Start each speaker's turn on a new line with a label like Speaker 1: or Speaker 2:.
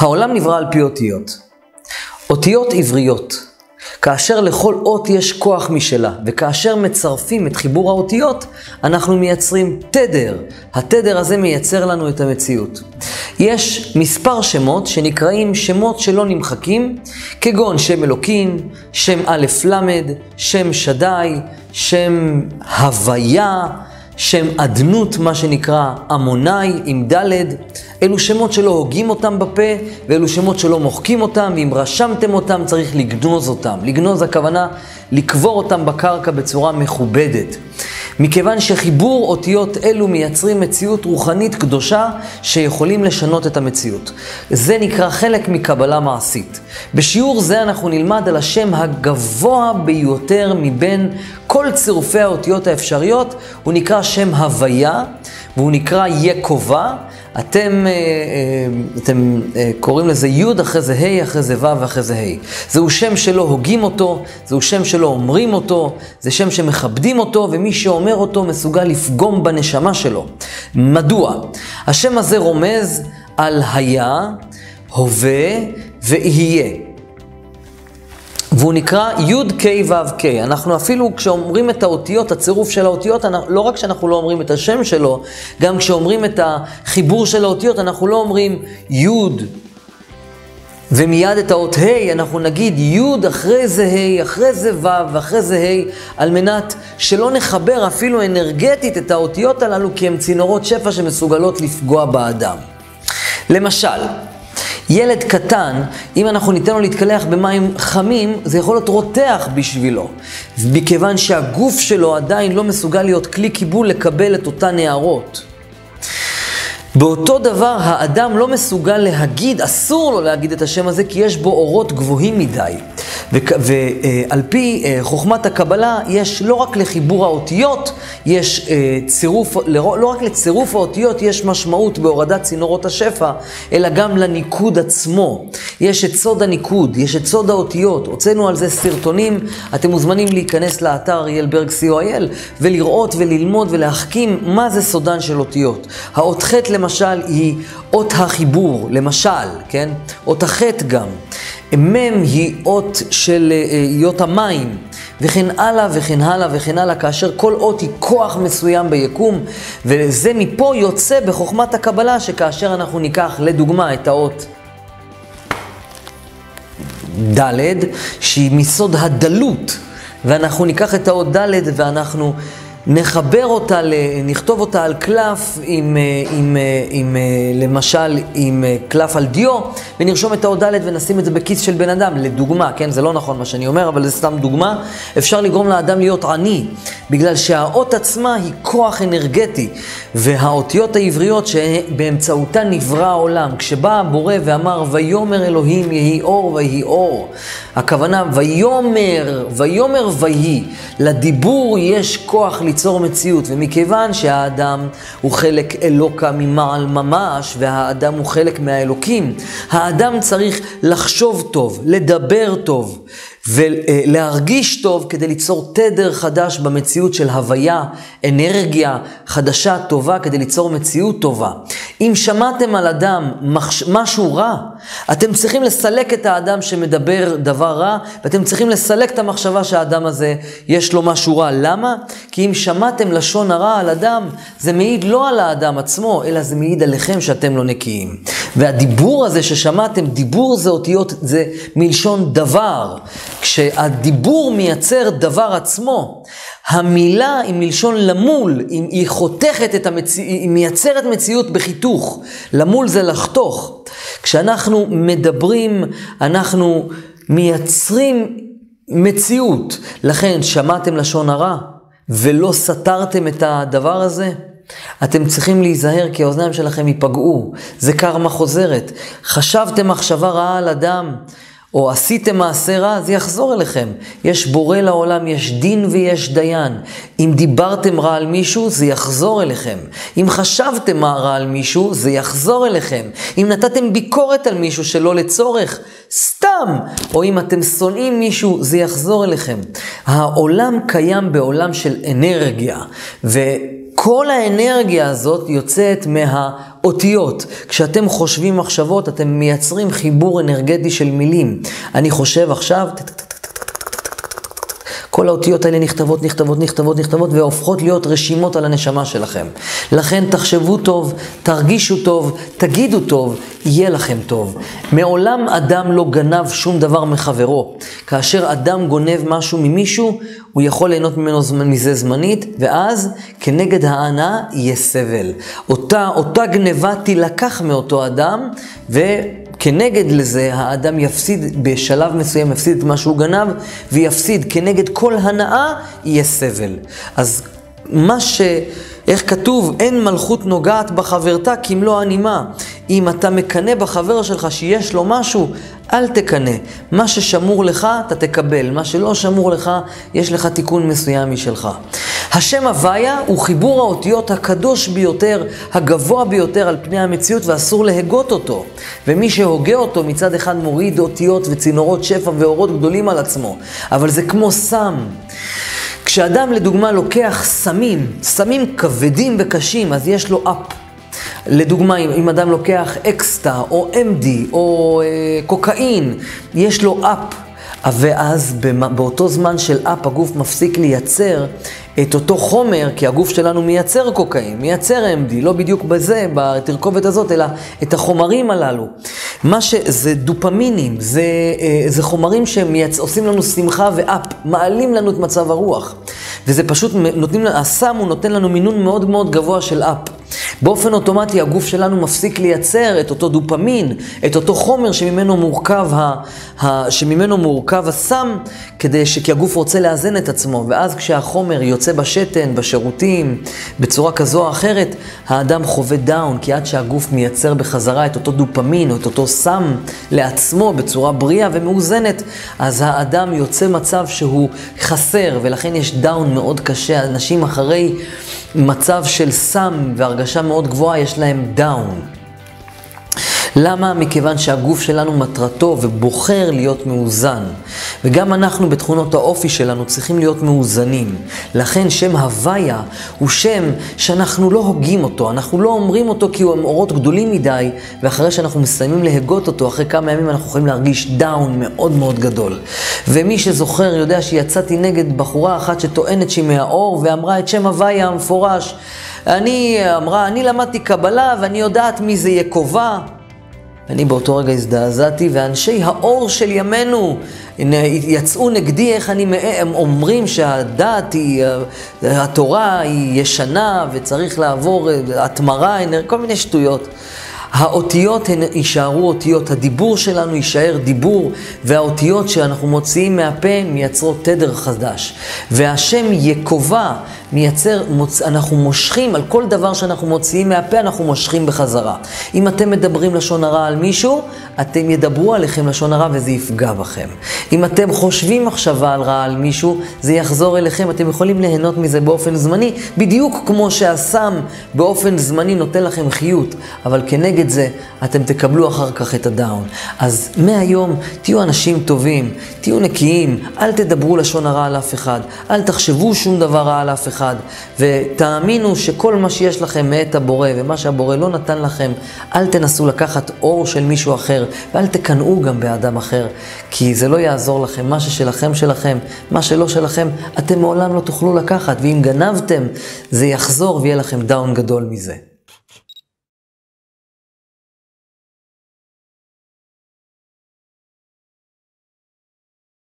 Speaker 1: העולם נברא על פי אותיות. אותיות עבריות. כאשר לכל אות יש כוח משלה, וכאשר מצרפים את חיבור האותיות, אנחנו מייצרים תדר. התדר הזה מייצר לנו את המציאות. יש מספר שמות שנקראים שמות שלא נמחקים, כגון שם אלוקים, שם א' ל', שם שדי, שם הוויה, שם אדנות, מה שנקרא עמוני עם ד', אלו שמות שלא הוגים אותם בפה, ואלו שמות שלא מוחקים אותם, ואם רשמתם אותם צריך לגנוז אותם. לגנוז הכוונה לקבור אותם בקרקע בצורה מכובדת. מכיוון שחיבור אותיות אלו מייצרים מציאות רוחנית קדושה שיכולים לשנות את המציאות. זה נקרא חלק מקבלה מעשית. בשיעור זה אנחנו נלמד על השם הגבוה ביותר מבין כל צירופי האותיות האפשריות, הוא נקרא שם הוויה, והוא נקרא יקובה. אתם, אה, אה, אתם אה, קוראים לזה י', אחרי זה ה', אחרי זה ו', ואחרי זה ה'. זהו שם שלא הוגים אותו, זהו שם שלא אומרים אותו, זה שם שמכבדים אותו, ומי שאומר אותו מסוגל לפגום בנשמה שלו. מדוע? השם הזה רומז על היה, הווה ויהיה. והוא נקרא י"ק ו"ק. אנחנו אפילו כשאומרים את האותיות, הצירוף של האותיות, לא רק שאנחנו לא אומרים את השם שלו, גם כשאומרים את החיבור של האותיות, אנחנו לא אומרים י' ומיד את האות ה', אנחנו נגיד י', אחרי זה ה', אחרי זה ו', ואחרי זה ה', על מנת שלא נחבר אפילו אנרגטית את האותיות הללו, כי הן צינורות שפע שמסוגלות לפגוע באדם. למשל, ילד קטן, אם אנחנו ניתן לו להתקלח במים חמים, זה יכול להיות רותח בשבילו. מכיוון שהגוף שלו עדיין לא מסוגל להיות כלי קיבול לקבל את אותן נערות. באותו דבר, האדם לא מסוגל להגיד, אסור לו להגיד את השם הזה, כי יש בו אורות גבוהים מדי. ועל פי אה, חוכמת הקבלה, יש לא רק לחיבור האותיות, יש אה, צירוף, לא רק לצירוף האותיות יש משמעות בהורדת צינורות השפע, אלא גם לניקוד עצמו. יש את סוד הניקוד, יש את סוד האותיות. הוצאנו על זה סרטונים, אתם מוזמנים להיכנס לאתר ילברג co.il ולראות וללמוד ולהחכים מה זה סודן של אותיות. האות ח' למשל היא אות החיבור, למשל, כן? אות החטא גם. מ' היא אות של היות אה, המים, וכן הלאה וכן הלאה וכן הלאה, כאשר כל אות היא כוח מסוים ביקום, וזה מפה יוצא בחוכמת הקבלה, שכאשר אנחנו ניקח לדוגמה את האות ד', שהיא מסוד הדלות, ואנחנו ניקח את האות ד' ואנחנו נחבר אותה, נכתוב אותה על קלף, עם, אה, עם, אה, עם, אה, למשל עם קלף על דיו, ונרשום את האות ד' ונשים את זה בכיס של בן אדם, לדוגמה, כן? זה לא נכון מה שאני אומר, אבל זה סתם דוגמה. אפשר לגרום לאדם להיות עני, בגלל שהאות עצמה היא כוח אנרגטי, והאותיות העבריות שבאמצעותן נברא העולם. כשבא הבורא ואמר, ויאמר אלוהים יהי אור ויהי אור, הכוונה, ויאמר, ויאמר ויהי, לדיבור יש כוח ליצור מציאות, ומכיוון שהאדם הוא חלק אלוקה ממעל ממש, והאדם הוא חלק מהאלוקים, האדם צריך לחשוב טוב, לדבר טוב, ולהרגיש טוב כדי ליצור תדר חדש במציאות של הוויה, אנרגיה חדשה, טובה, כדי ליצור מציאות טובה. אם שמעתם על אדם מחש... משהו רע, אתם צריכים לסלק את האדם שמדבר דבר רע, ואתם צריכים לסלק את המחשבה שהאדם הזה יש לו משהו רע. למה? כי אם שמעתם לשון הרע על אדם, זה מעיד לא על האדם עצמו, אלא זה מעיד עליכם שאתם לא נקיים. והדיבור הזה ששמעתם, דיבור זה אותיות, זה מלשון דבר. כשהדיבור מייצר דבר עצמו, המילה היא מלשון למול, היא חותכת את המציאות, היא מייצרת מציאות בחיתוך. למול זה לחתוך. כשאנחנו מדברים, אנחנו מייצרים מציאות. לכן, שמעתם לשון הרע ולא סתרתם את הדבר הזה? אתם צריכים להיזהר כי האוזניים שלכם ייפגעו. זה קרמה חוזרת. חשבתם מחשבה רעה על אדם, או עשיתם מעשה רע, זה יחזור אליכם. יש בורא לעולם, יש דין ויש דיין. אם דיברתם רע על מישהו, זה יחזור אליכם. אם חשבתם רע על מישהו, זה יחזור אליכם. אם נתתם ביקורת על מישהו שלא לצורך, סתם, או אם אתם שונאים מישהו, זה יחזור אליכם. העולם קיים בעולם של אנרגיה, ו... כל האנרגיה הזאת יוצאת מהאותיות. כשאתם חושבים מחשבות, אתם מייצרים חיבור אנרגטי של מילים. אני חושב עכשיו... כל האותיות האלה נכתבות, נכתבות, נכתבות, נכתבות, והופכות להיות רשימות על הנשמה שלכם. לכן תחשבו טוב, תרגישו טוב, תגידו טוב, יהיה לכם טוב. מעולם אדם לא גנב שום דבר מחברו. כאשר אדם גונב משהו ממישהו, הוא יכול ליהנות ממנו מזה זמנית, ואז כנגד ההנאה יהיה סבל. אותה, אותה גניבה תילקח מאותו אדם, ו... כנגד לזה האדם יפסיד, בשלב מסוים יפסיד את מה שהוא גנב, ויפסיד כנגד כל הנאה, יהיה סבל. אז מה ש... איך כתוב, אין מלכות נוגעת בחברתה כמלוא הנימה. אם אתה מקנא בחבר שלך שיש לו משהו, אל תקנא. מה ששמור לך, אתה תקבל. מה שלא שמור לך, יש לך תיקון מסוים משלך. השם הוויה הוא חיבור האותיות הקדוש ביותר, הגבוה ביותר על פני המציאות, ואסור להגות אותו. ומי שהוגה אותו מצד אחד מוריד אותיות וצינורות שפע ואורות גדולים על עצמו. אבל זה כמו סם. כשאדם לדוגמה לוקח סמים, סמים כבדים וקשים, אז יש לו אפ. לדוגמה, אם אדם לוקח אקסטה או MD או אה, קוקאין, יש לו אפ. ואז באותו זמן של אפ הגוף מפסיק לייצר את אותו חומר, כי הגוף שלנו מייצר קוקאין, מייצר MD, לא בדיוק בזה, בתרכובת הזאת, אלא את החומרים הללו. מה ש... זה דופמינים, זה, אה, זה חומרים שעושים לנו שמחה ואפ, מעלים לנו את מצב הרוח. וזה פשוט, נותנים, הסם הוא נותן לנו מינון מאוד מאוד גבוה של אפ. באופן אוטומטי הגוף שלנו מפסיק לייצר את אותו דופמין, את אותו חומר שממנו מורכב, ה, ה, שממנו מורכב הסם, כדי ש... כי הגוף רוצה לאזן את עצמו, ואז כשהחומר יוצא בשתן, בשירותים, בצורה כזו או אחרת, האדם חווה down, כי עד שהגוף מייצר בחזרה את אותו דופמין או את אותו סם לעצמו בצורה בריאה ומאוזנת, אז האדם יוצא מצב שהוא חסר, ולכן יש down מאוד קשה. אנשים אחרי מצב של סם והרגשה מאוד גבוהה, יש להם down. למה? מכיוון שהגוף שלנו מטרתו ובוחר להיות מאוזן. וגם אנחנו בתכונות האופי שלנו צריכים להיות מאוזנים. לכן שם הוויה הוא שם שאנחנו לא הוגים אותו, אנחנו לא אומרים אותו כי הוא עם אורות גדולים מדי, ואחרי שאנחנו מסיימים להגות אותו, אחרי כמה ימים אנחנו יכולים להרגיש דאון מאוד מאוד גדול. ומי שזוכר יודע שיצאתי נגד בחורה אחת שטוענת שהיא מהאור ואמרה את שם הוויה המפורש. אני אמרה, אני למדתי קבלה ואני יודעת מי זה יקובה. אני באותו רגע הזדעזעתי, ואנשי האור של ימינו יצאו נגדי, איך אני, הם אומרים שהדת היא, התורה היא ישנה וצריך לעבור התמרה, כל מיני שטויות. האותיות הן יישארו אותיות, הדיבור שלנו יישאר דיבור, והאותיות שאנחנו מוציאים מהפה מייצרות תדר חדש. והשם יקובה מייצר, מוצ... אנחנו מושכים, על כל דבר שאנחנו מוציאים מהפה, אנחנו מושכים בחזרה. אם אתם מדברים לשון הרע על מישהו, אתם ידברו עליכם לשון הרע וזה יפגע בכם. אם אתם חושבים מחשבה על רע על מישהו, זה יחזור אליכם, אתם יכולים ליהנות מזה באופן זמני, בדיוק כמו שהסם באופן זמני נותן לכם חיות, אבל כנגד זה אתם תקבלו אחר כך את הדאון. אז מהיום תהיו אנשים טובים, תהיו נקיים, אל תדברו לשון הרע על אף אחד, אל תחשבו שום דבר רע על אף אחד, ותאמינו שכל מה שיש לכם מאת הבורא ומה שהבורא לא נתן לכם, אל תנסו לקחת אור של מישהו אחר, ואל תקנאו גם באדם אחר, כי זה לא יעזור לכם. מה ששלכם שלכם, מה שלא שלכם, אתם מעולם לא תוכלו לקחת, ואם גנבתם, זה יחזור ויהיה לכם דאון גדול מזה.